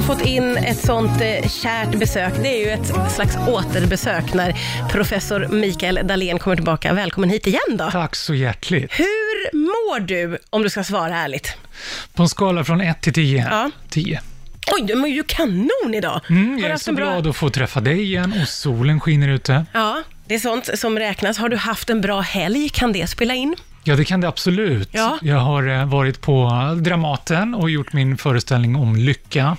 har fått in ett sånt eh, kärt besök. Det är ju ett slags återbesök när professor Mikael Dahlén kommer tillbaka. Välkommen hit igen då. Tack så hjärtligt. Hur mår du, om du ska svara ärligt? På en skala från 1 till 10. Ja. 10. Oj, du mår ju kanon idag. Mm, jag är så bra- glad att få träffa dig igen och solen skiner ute. Ja, det är sånt som räknas. Har du haft en bra helg? Kan det spela in? Ja, det kan det absolut. Ja. Jag har eh, varit på Dramaten och gjort min föreställning om lycka,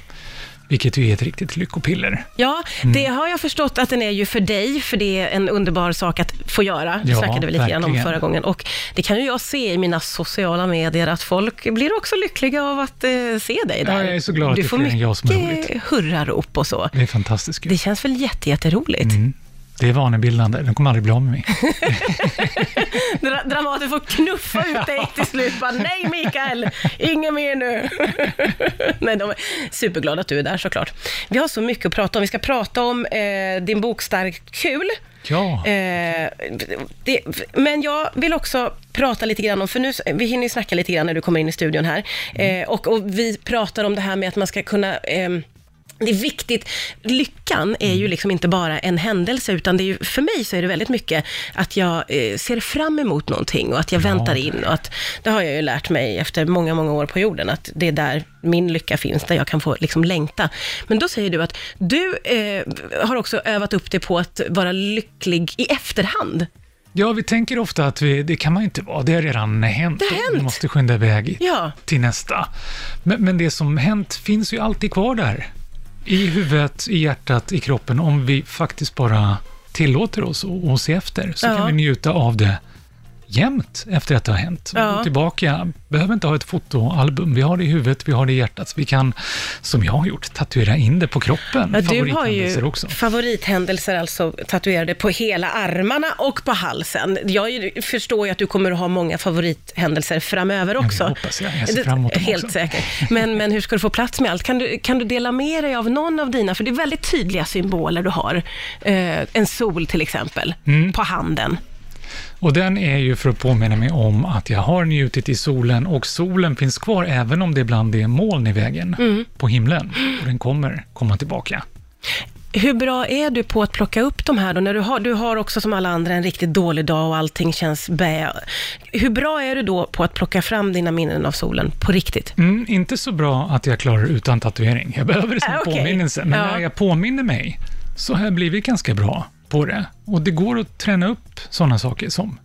vilket ju är ett riktigt lyckopiller. Ja, Mm. det har jag förstått att den är ju för dig, för det är en underbar sak att få göra. Det Ja, snackade vi lite grann om förra gången. Och det kan ju jag se i mina sociala medier, att folk blir också lyckliga av att eh, se dig där. Ja, jag är så glad att du det är får fler än jag som mycket roligt. hurrarop och så. Det är fantastiskt. Det känns väl jätte, jätteroligt. Mm. Det är vanebildande, den kommer aldrig bli av med mig. Dra- Dramaten får knuffa ut dig till slut. Bara, Nej Mikael, inget mer nu. Nej, de är superglada att du är där såklart. Vi har så mycket att prata om. Vi ska prata om eh, din bok Starkt kul. Ja, Eh, det, men jag vill också prata lite grann om, för nu, vi hinner ju snacka lite grann när du kommer in i studion här, eh, och, och vi pratar om det här med att man ska kunna ehm, det är viktigt. Lyckan är ju liksom inte bara en händelse, utan det är ju, för mig så är det väldigt mycket att jag eh, ser fram emot någonting och att jag Ja. väntar in. Och att, det har jag ju lärt mig efter många, många år på jorden, att det är där min lycka finns, där jag kan få liksom längta. Men då säger du att du eh, har också övat upp dig på att vara lycklig i efterhand. ja vi tänker ofta att vi, det kan man inte vara, det har redan hänt. Det har hänt. Vi måste skynda iväg Ja. till nästa. Men, men det som hänt finns ju alltid kvar där. I huvudet, i hjärtat, i kroppen, om vi faktiskt bara tillåter oss att se efter, så Ja. kan vi njuta av det jämt efter att det har hänt. Ja. Tillbaka, behöver inte ha ett fotoalbum, vi har det i huvudet, vi har det i hjärtat, så vi kan, som jag har gjort, tatuera in det på kroppen. Ja, du har Favorithändelser ju också. favorithändelser alltså tatuerade på hela armarna och på halsen. Jag förstår ju att du kommer att ha många favorithändelser framöver det också. hoppas jag. Jag ser Det- fram emot dem Helt också. säkert. Men, men hur ska du få plats med allt? Kan du, kan du dela med dig av någon av dina, för det är väldigt tydliga symboler du har. Eh, en sol till exempel, Mm. på handen. Och den är ju för att påminna mig om att jag har njutit i solen och solen finns kvar även om det ibland är moln i vägen Mm. på himlen. Och den kommer komma tillbaka. Hur bra är du på att plocka upp de här då? När du, har, du har också som alla andra en riktigt dålig dag och allting känns bä. Hur bra är du då på att plocka fram dina minnen av solen på riktigt? Mm, inte så bra att jag klarar utan tatuering. Jag behöver det som Ah, okej. påminnelse. Men Ja. när jag påminner mig så har jag blivit ganska bra på det. Och det går att träna upp sådana saker som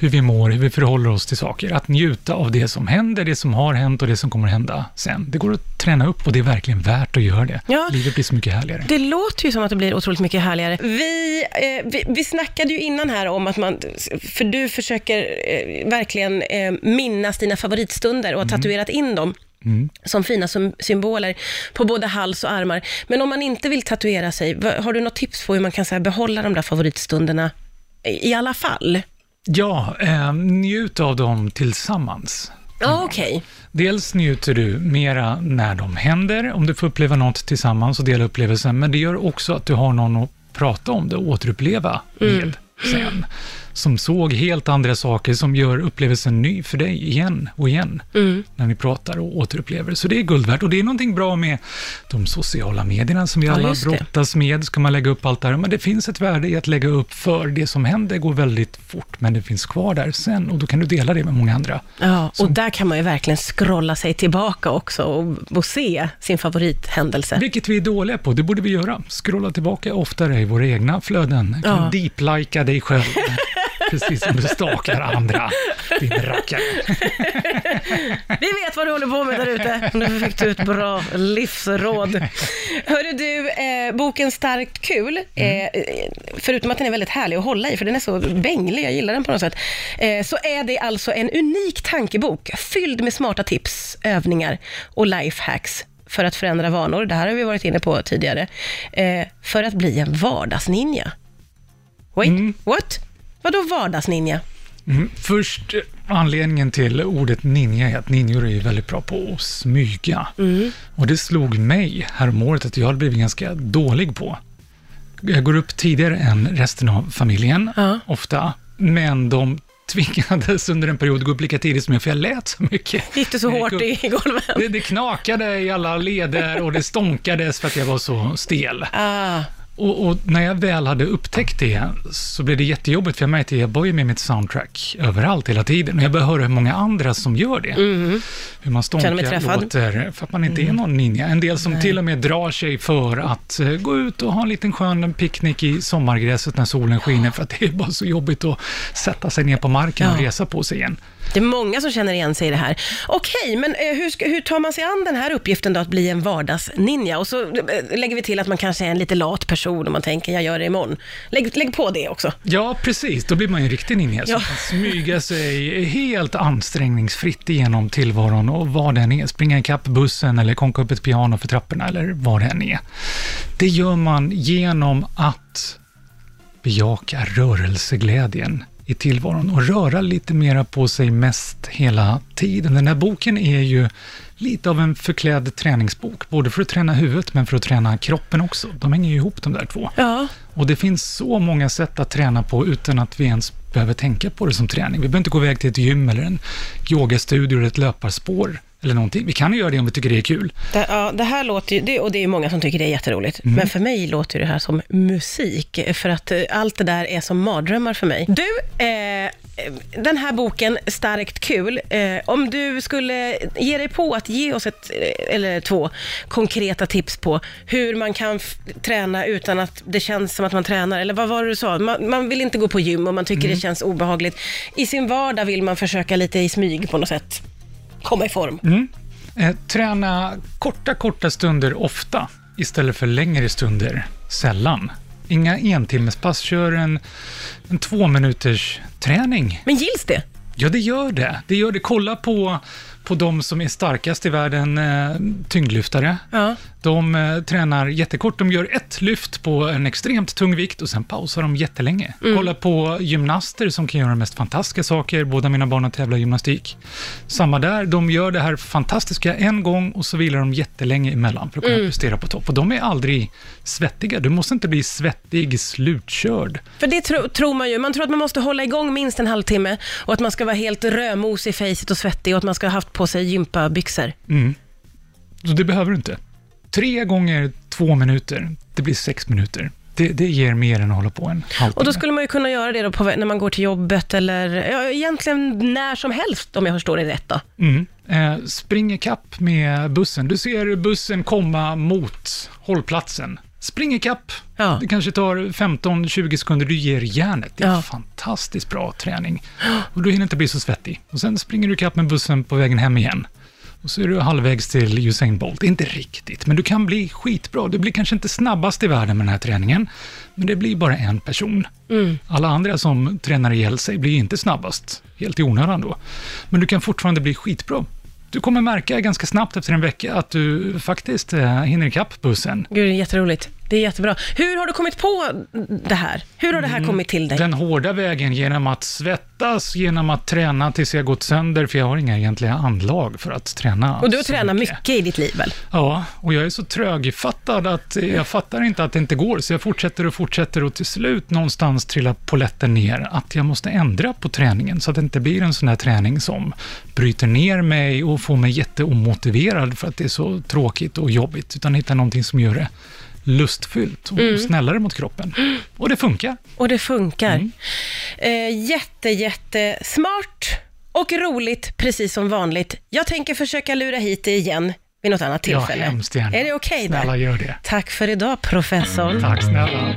hur vi mår, hur vi förhåller oss till saker. Att njuta av det som händer, det som har hänt och det som kommer hända sen. Det går att träna upp och det är verkligen värt att göra det. Ja. Livet blir så mycket härligare. Det låter ju som att det blir otroligt mycket härligare. Vi, eh, vi, vi snackade ju innan här om att man, för du försöker eh, verkligen eh, minnas dina favoritstunder och har tatuerat in dem. Som fina symboler på både hals och armar. Men om man inte vill tatuera sig, har du något tips på hur man kan så här, behålla de där favoritstunderna i, alla fall? Ja, eh, njut av dem tillsammans. Ja, okej. Dels njuter du mera när de händer, om du får uppleva något tillsammans och dela upplevelsen, men det gör också att du har någon att prata om det och återuppleva med sen. Som såg helt andra saker, som gör upplevelsen ny för dig igen och igen, när ni pratar och återupplever. Så det är guld värt. Och det är någonting bra med de sociala medierna som vi Ja, alla brottas med. Ska man lägga upp allt där? Men det finns ett värde i att lägga upp för det som händer går väldigt fort, men det finns kvar där sen och då kan du dela det med många andra. Ja, och Som- där kan man ju verkligen scrolla sig tillbaka också och, och se sin favorithändelse. Vilket vi är dåliga på, det borde vi göra. Scrolla tillbaka oftare i våra egna flöden. Kan Ja. deep-lika dig själv, precis som du stakar andra, din rackare. Vi vet vad du håller på med där ute. Nu fick du ett bra livsråd. Hörru du, eh, boken Starkt kul, eh, förutom att den är väldigt härlig att hålla i, för den är så bänglig, jag gillar den på något sätt, eh, så är det alltså en unik tankebok fylld med smarta tips, övningar och lifehacks för att förändra vanor. Det här har vi varit inne på tidigare. Eh, för att bli en vardagsninja. Wait, what? Vadå vardagsninja? Mm. Först, eh, anledningen till ordet ninja är att ninjor är väldigt bra på att smyga. Och det slog mig häromåret att jag hade blivit ganska dålig på. Jag går upp tidigare än resten av familjen, Ja. ofta, men de tvingades under en period gå upp lika tidigt som jag, för jag lät så mycket. Gick du så hårt upp- i golven? Det, det knakade i alla leder och det stånkades för att jag var så stel. Ah, Och, och när jag väl hade upptäckt det så blev det jättejobbigt, för jag märkte att jag var ju med mitt soundtrack överallt hela tiden. Och jag började höra hur många andra som gör det. Hur man stånkar, låter, för att man inte är någon ninja. En del som till och med drar sig för att eh, gå ut och ha en liten skön picknick i sommargräset när solen skiner, för att det är bara så jobbigt att sätta sig ner på marken och Ja. resa på sig igen. Det är många som känner igen sig i det här. Okej, men eh, hur, hur tar man sig an den här uppgiften då, att bli en vardagsninja? Och så eh, lägger vi till att man kanske är en lite lat person och man tänker, jag gör det imorgon. Lägg, lägg på det också. Ja, precis. Då blir man ju en riktig ninja som Ja. kan smyga sig helt ansträngningsfritt igenom tillvaron och vad den är. Springa ikapp bussen eller konka upp ett piano för trapporna eller vad det än är. Det gör man genom att bejaka rörelseglädjen i tillvaron och röra lite mera på sig mest hela tiden. Den här boken är ju lite av en förklädd träningsbok, både för att träna huvudet men för att träna kroppen också. De hänger ju ihop de där två. Ja, Och det finns så många sätt att träna på utan att vi ens behöver tänka på det som träning. Vi behöver inte gå iväg till ett gym eller en yogastudio eller ett löparspår eller någonting. Vi kan ju göra det om vi tycker det är kul. det, ja, det här låter ju, det, och det är ju många som tycker det är jätteroligt, Mm. men för mig låter det här som musik, för att eh, allt det där är som mardrömmar för mig. Du, eh, den här boken, Starkt kul, eh, om du skulle ge dig på att ge oss ett, eh, eller två, konkreta tips på hur man kan f- träna utan att det känns som att man tränar, eller vad var det du sa? Man, man vill inte gå på gym och man tycker Mm. det känns obehagligt. I sin vardag vill man försöka lite i smyg på något sätt komma i form. Mm. Eh, träna korta, korta stunder ofta istället för längre stunder sällan. Inga entimmespass, kör en, en två minuters träning. Men gills det? Ja, det gör det. Det gör det. Kolla på, på de som är starkast i världen, eh, tyngdlyftare. Ja. De eh, tränar jättekort. De gör ett lyft på en extremt tung vikt och sen pausar de jättelänge. Kolla på gymnaster som kan göra de mest fantastiska saker. Båda mina barn har tävlat i gymnastik. Samma där. De gör det här fantastiska en gång och så vilar de jättelänge emellan för att kunna prestera på topp. Och de är aldrig svettiga. Du måste inte bli svettig, slutkörd. För det tro, tror man ju. Man tror att man måste hålla igång minst en halvtimme och att man ska vara helt rödmos i fejset och svettig och att man ska ha haft på sig gympabyxor. Mm. Så det behöver du inte. Tre gånger två minuter, det blir sex minuter. Det, det ger mer än att hålla på en halvtimme. Och då skulle man ju kunna göra det då på, när man går till jobbet eller ja, egentligen när som helst om jag förstår det rätt då. Mm. Eh, spring ikapp med bussen. Du ser bussen komma mot hållplatsen. Spring ikapp. Ja. Det kanske tar 15-20 sekunder. Du ger järnet. Det är Ja. fantastiskt bra träning. Och du hinner inte bli så svettig. Och sen springer du ikapp med bussen på vägen hem igen. Och så är du halvvägs till Usain Bolt. Inte riktigt, men du kan bli skitbra. Du blir kanske inte snabbast i världen med den här träningen, men det blir bara en person. Alla andra som tränar ihjäl sig blir inte snabbast, helt i onödan då. Men du kan fortfarande bli skitbra. Du kommer märka ganska snabbt efter en vecka att du faktiskt eh, hinner ikapp bussen. Gud, det är jätteroligt. Det är jättebra. Hur har du kommit på det här? Hur har det här kommit till dig? Den hårda vägen genom att svettas, genom att träna tills jag gått sönder, för jag har inga egentliga anlag för att träna. Och du har tränat mycket i ditt liv väl? Ja, och jag är så trögfattad att jag fattar inte att det inte går, så jag fortsätter och fortsätter och till slut någonstans trillar poletten ner att jag måste ändra på träningen så att det inte blir en sån här träning som bryter ner mig och får mig jätteomotiverad för att det är så tråkigt och jobbigt, utan hitta någonting som gör det lustfyllt och Mm. snällare mot kroppen. Och det funkar. Och det funkar. Mm. Eh, jätte, jätte smart och roligt, precis som vanligt. Jag tänker försöka lura hit det igen vid något annat Ja, tillfälle. hemskt gärna. Är det okej Snälla, där? gör det. Tack för idag, professorn. Tack snälla.